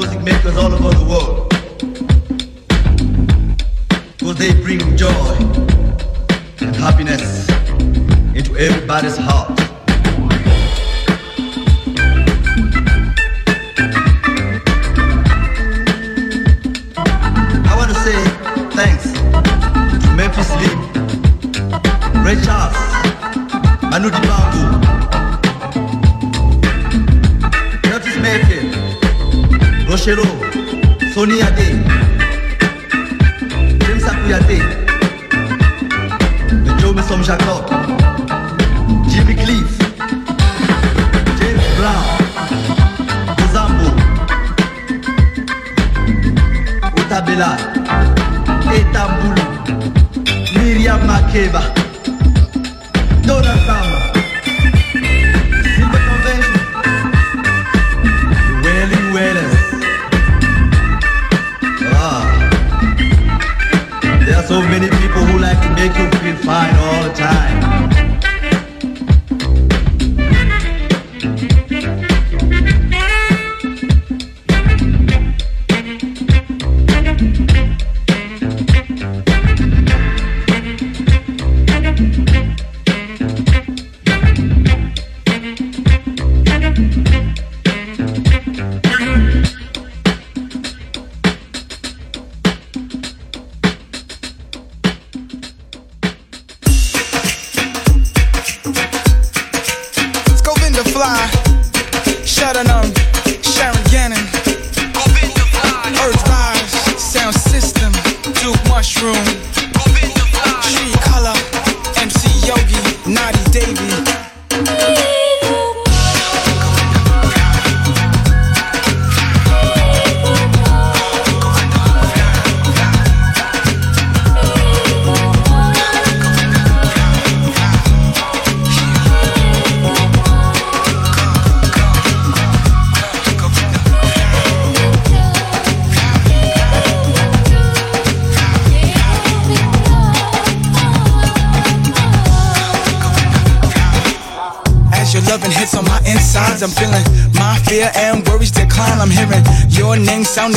music makers all over the world. Because they bring joy and happiness into everybody's heart. I want to say thanks Memphis Lee, Ray Charles, Manu Dibango, Rochereau, Sunny Ade, James Akuyate, the Joe Messom Jacob, Jimmy Cliff, James Brown, Ozambo, Otabela, Etambulu, Miriam Makeba, Donna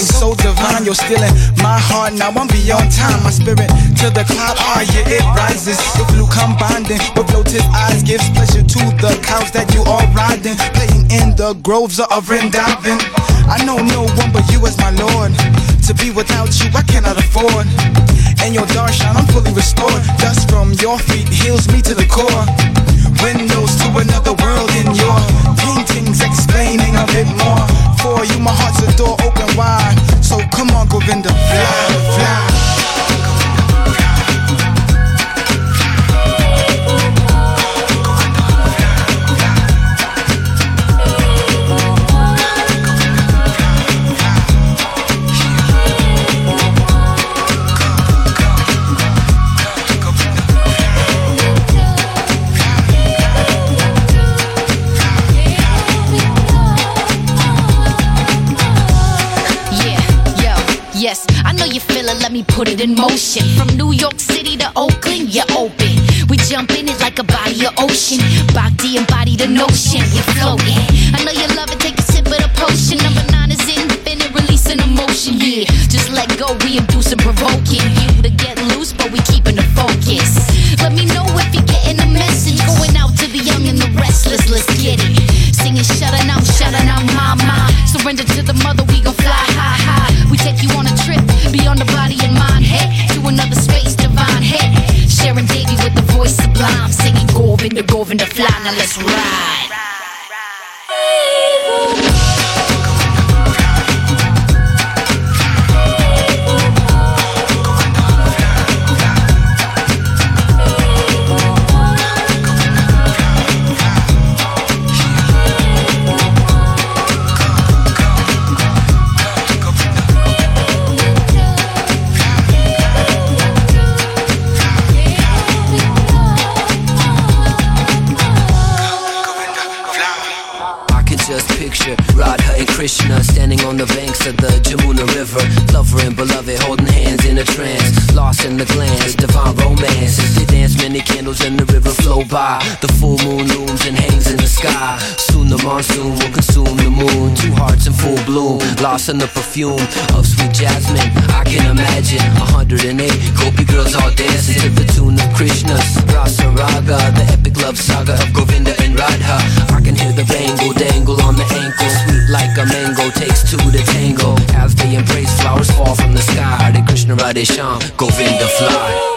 sounding so divine. You're stealing my heart, now I'm beyond time. My spirit to the cloud, ah, yeah, it rises. The flu combining with bloated eyes gives pleasure to the cows that you are riding. Playing in the groves of Vrindavan. I know no one but you as my Lord. To be without you, I cannot afford. And your dark shine, I'm fully restored. Dust from your feet heals me to the core. Windows to another world in your paintings, explaining a bit more. For you, my heart's a door open wide. So come on, Govinda, fly, fly. Me put it in motion. From New York City to Oakland, you're open. We jump in it like a body of ocean. Bhakti embody the notion, you're floating. I know you love it, take a sip of the potion. Number nine is infinite, releasing emotion, yeah. Just let go, we inducing, provoking you to get loose, but we keeping the focus. Let me know if you're getting the message. Going out to the young and the restless, let's get it. Singing shut it out, shut it out, mama. Surrender to the mother, the voice sublime, the Govinda, Govinda, fly. Now let's ride. Krishna standing on the banks of the Jamuna River. Lover and beloved holding hands in a trance. Lost in the glance, divine romance. As they dance, many candles in the river flow by. The full moon looms and hangs in the sky. Soon the monsoon will consume the moon. Two hearts in full bloom, lost in the perfume of sweet jasmine. I can imagine 108 Gopi girls all dancing to the tune of Krishna's Rasa Raga, the epic love saga of Govinda and Radha. I can hear the bangle dangle on the ankle, sweet like a mango, takes two to tango. As they embrace, flowers fall from the sky. Hare Krishna, Radhe Shyam, Govinda fly.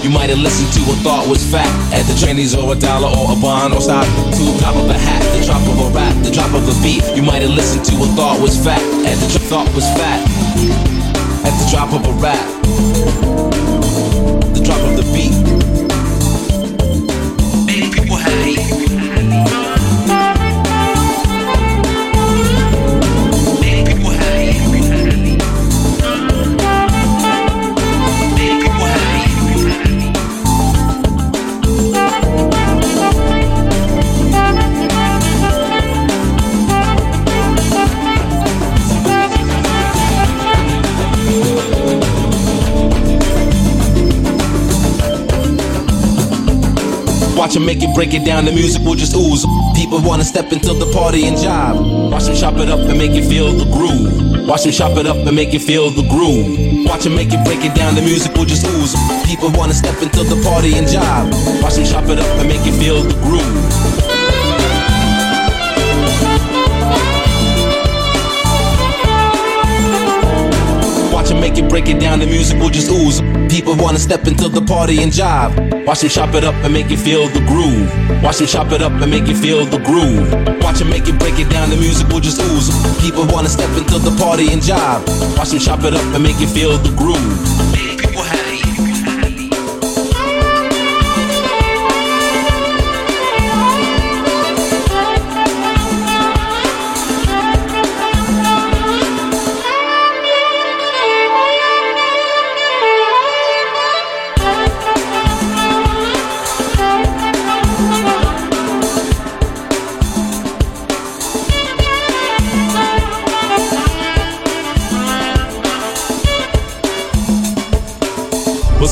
Pennies or thought was fact. At the trainees or a dollar or a bond or stop. To drop of a hat, the drop of a rap, the drop of a beat. You might have listened to a thought was fat, and the thought was fat. At the drop of a rap, the drop of the beat. Him make it, break it down, the music will just ooze. People wanna step into the party and jive. Watch him chop it up and make it feel the groove. Watch him chop it up and make it feel the groove. Watch him make it, break it down, the music will just ooze. People wanna step into the party and jive. Watch him chop it up and make it feel the groove. It, break it down, the music will just ooze. People wanna step into the party and jive. Watch them chop it up and make you feel the groove. Watch them chop it up and make you feel the groove. Watch them make it, break it down, the music will just ooze. People wanna step into the party and jive. Watch them chop it up and make you feel the groove.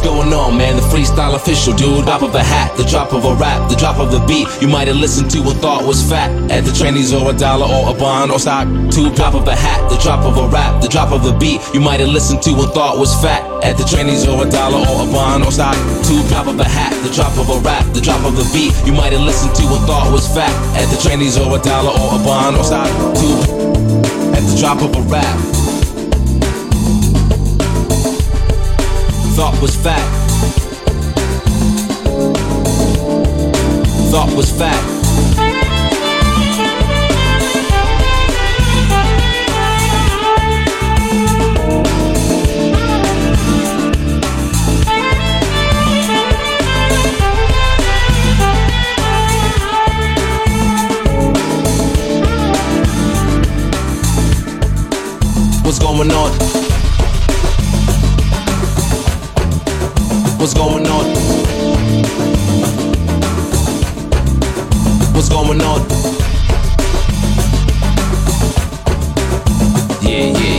What's going on, man? The freestyle official, dude. Drop of a hat, the drop of a rap, the drop of a beat. You might have listened to and thought was fat. At the trainees or a dollar or a bond or stock. Two drop of a hat, the drop of a rap, the drop of a beat. You might have listened to and thought was fat. At the trainees or a dollar or a bond or stock. Two drop of a hat, the drop of a rap, the drop of a beat. You might have listened to and thought was fat. At the trainees or a dollar or a bond or stock. Two at the drop of a rap. Thought was fat. Thought was fat. What's going on? What's going on? What's going on? Yeah, yeah,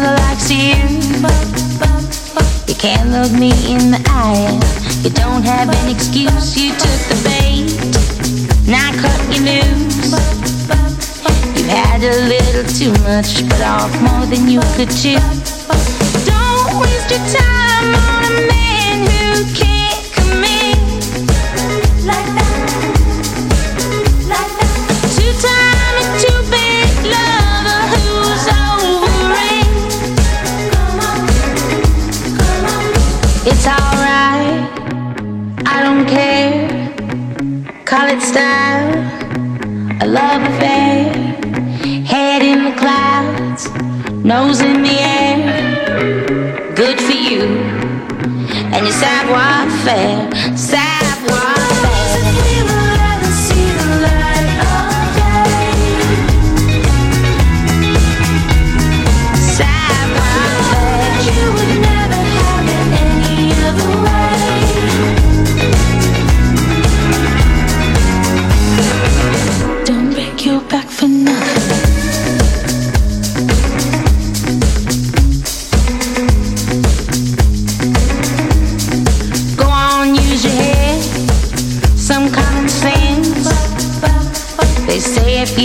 mother likes you. You can't look me in the eye. You don't have an excuse. You took the bait, Now I cut your loose. You had a little too much, but off more than you could chew. Don't waste your time. Style, a love affair. Head in the clouds, nose in the air. Good for you and your savoir faire.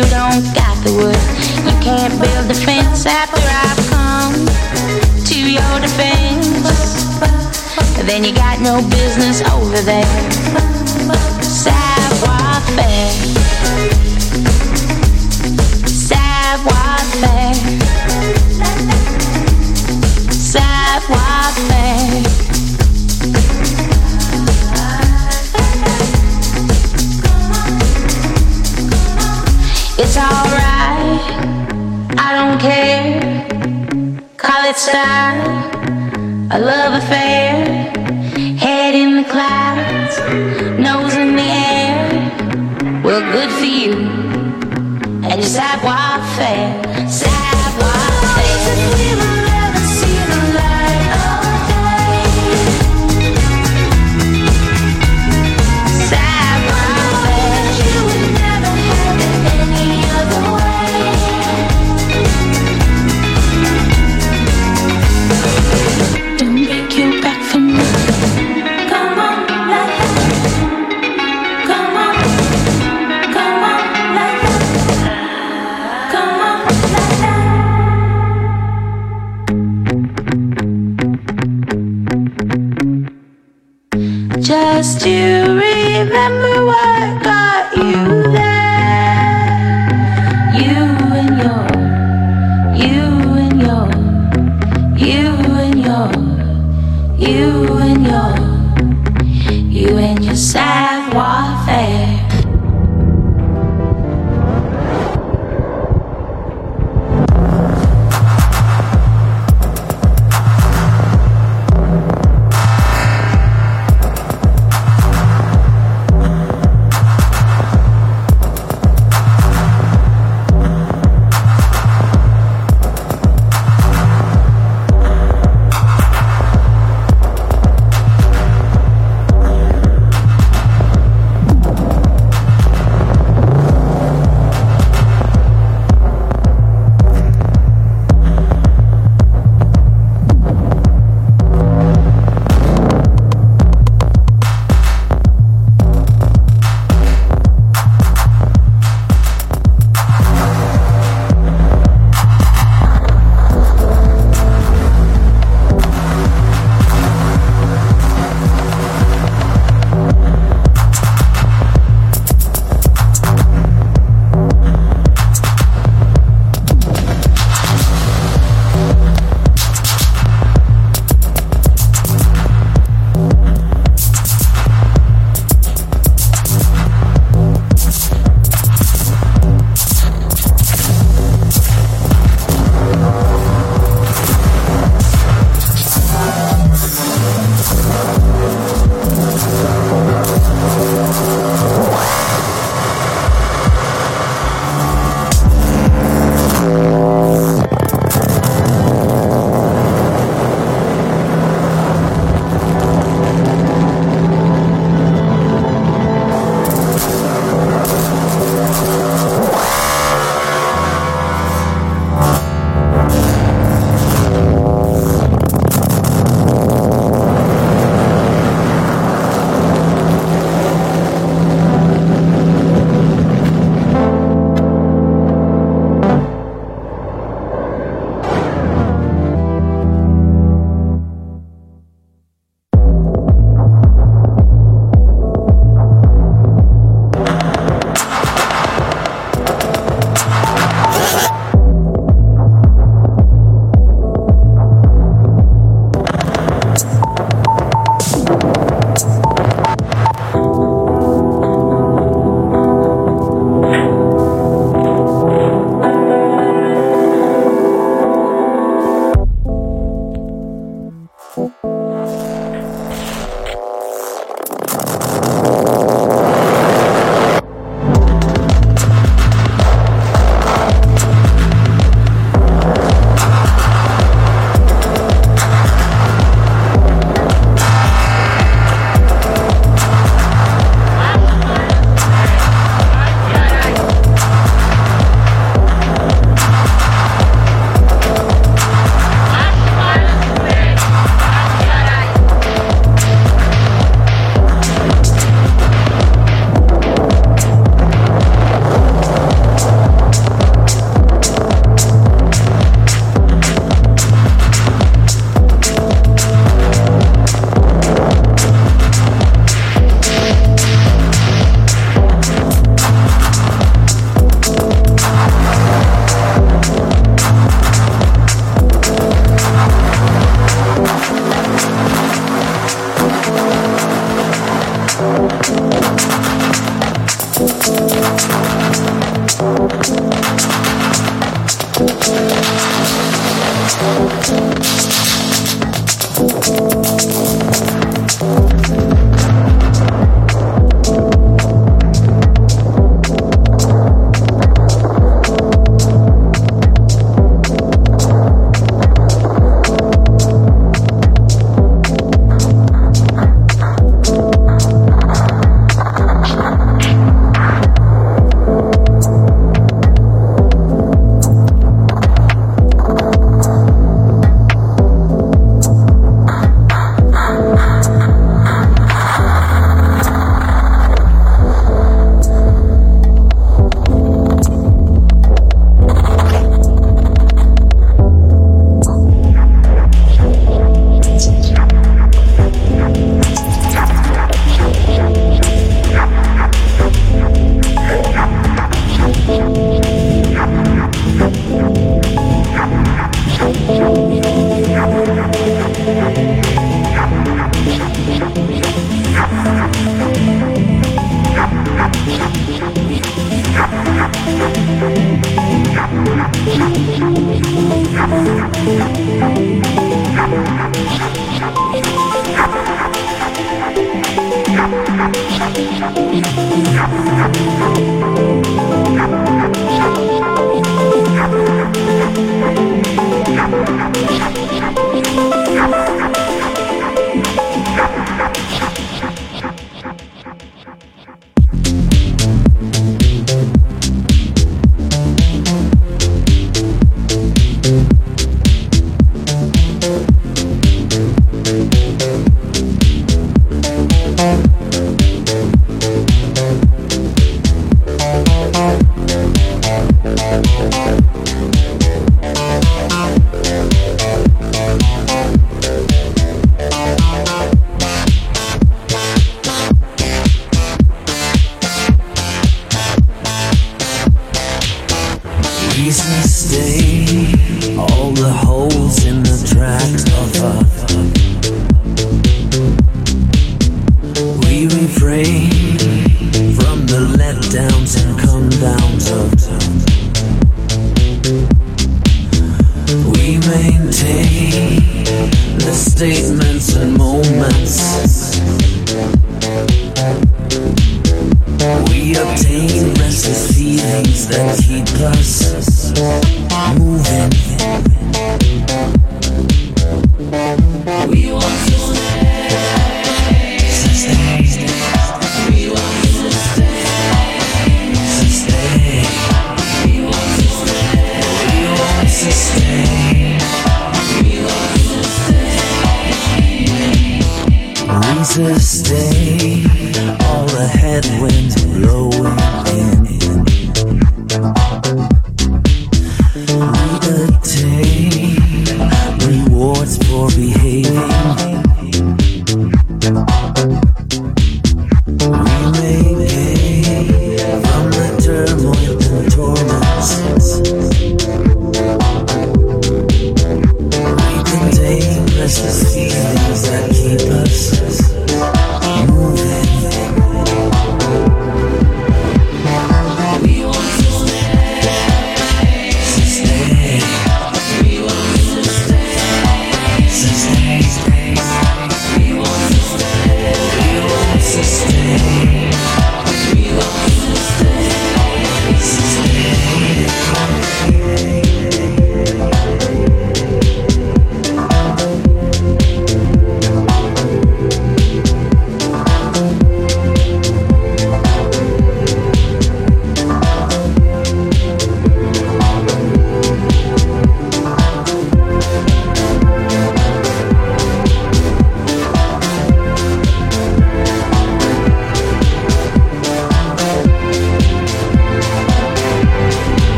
You don't got the wood, you can't build a fence after I've come to your defense. Then you got no business over there. Savoir faire. It's alright, I don't care. Call it style, a love affair. Head in the clouds, nose in the air. Well, good for you. And your savoir faire,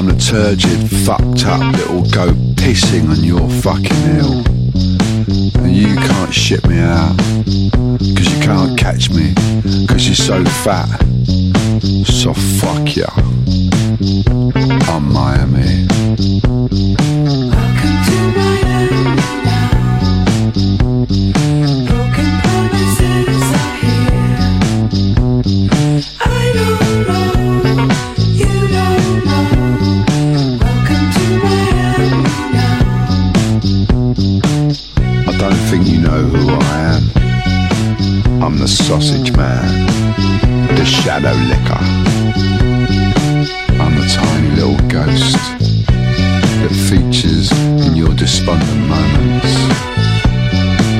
I'm the turgid, fucked up little goat pissing on your fucking hill. And you can't ship me out, cause you can't catch me, cause you're so fat. So fuck ya. I'm Miami. Sausage man, the shadow licker. I'm the tiny little ghost that features in your despondent moments.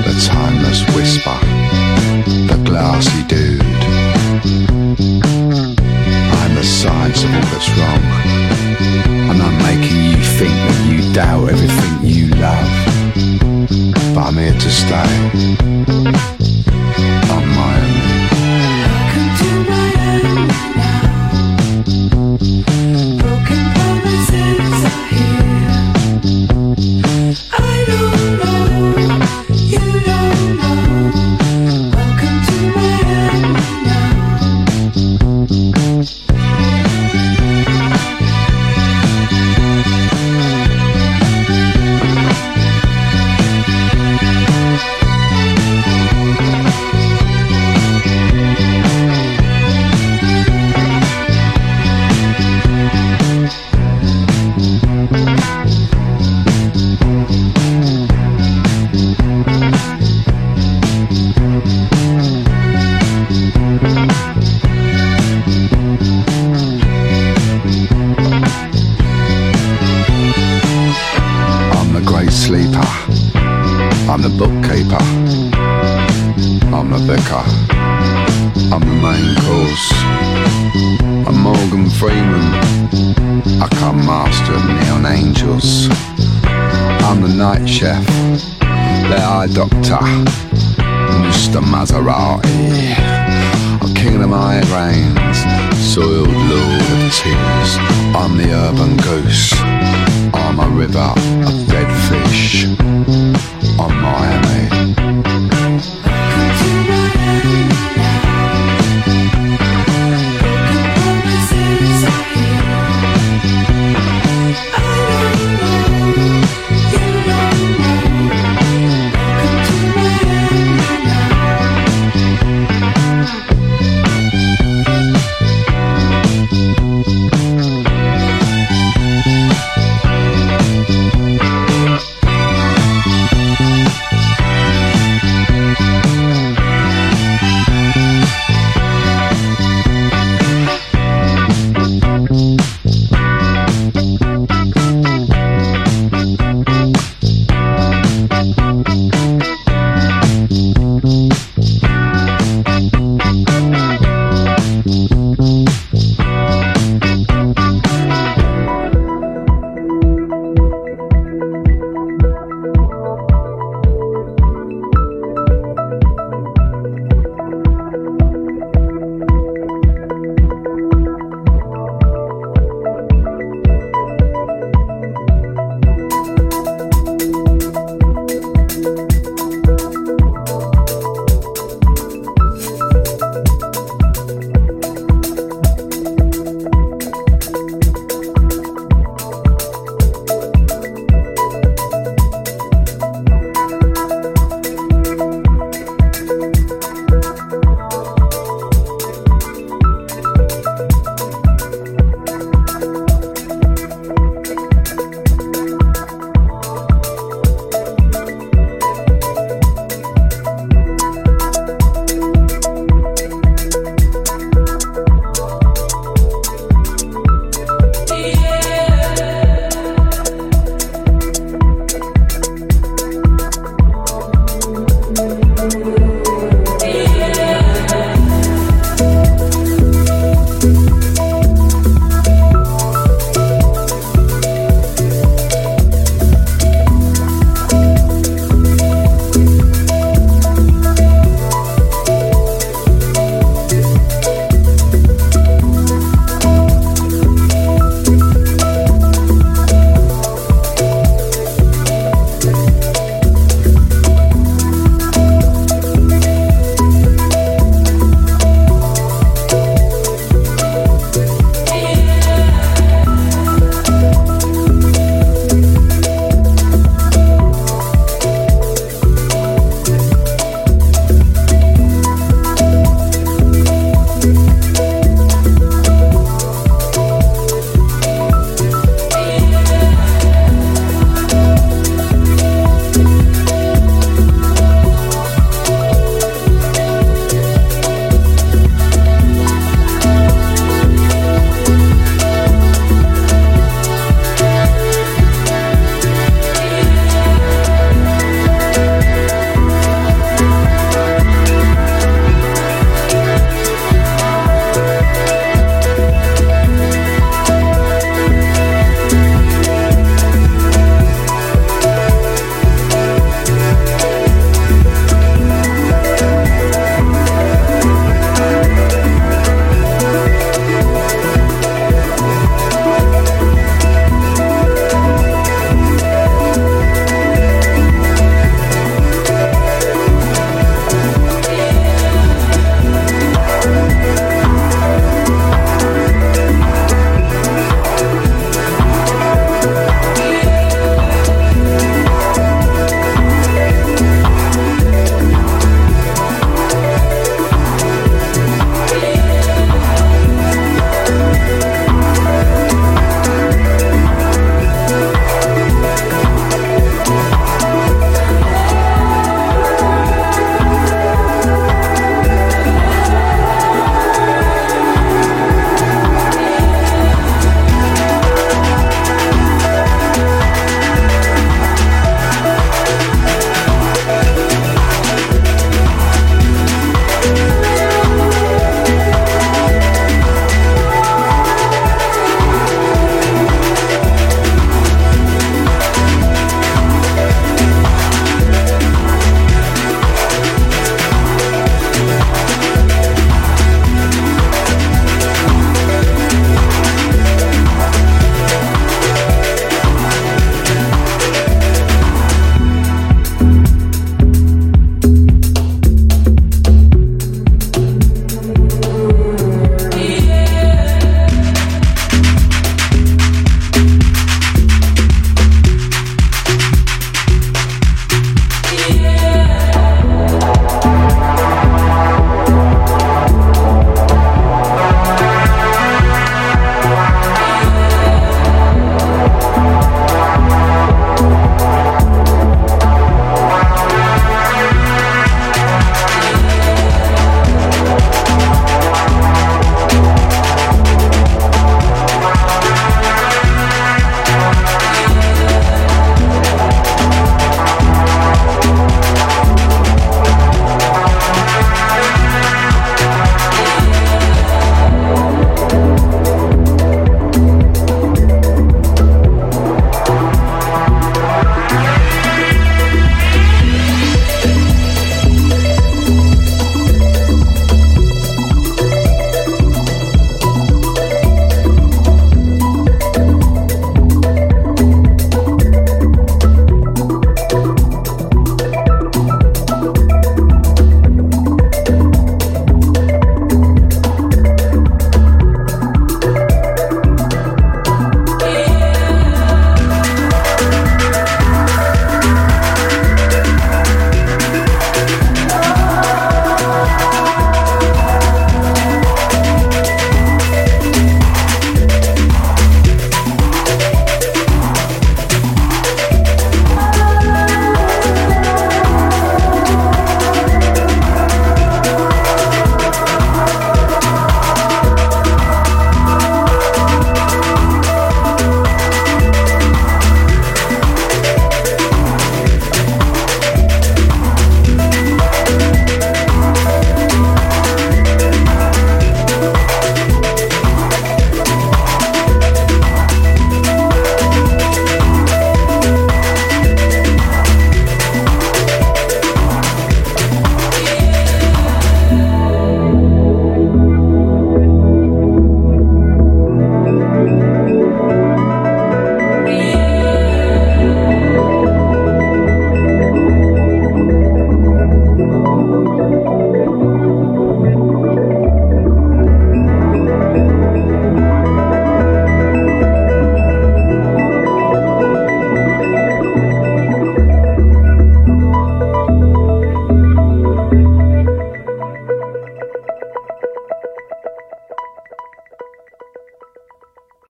The timeless whisper, the glassy dude. I'm the signs of all that's wrong, and I'm making you think that you doubt everything you love but I'm here to stay.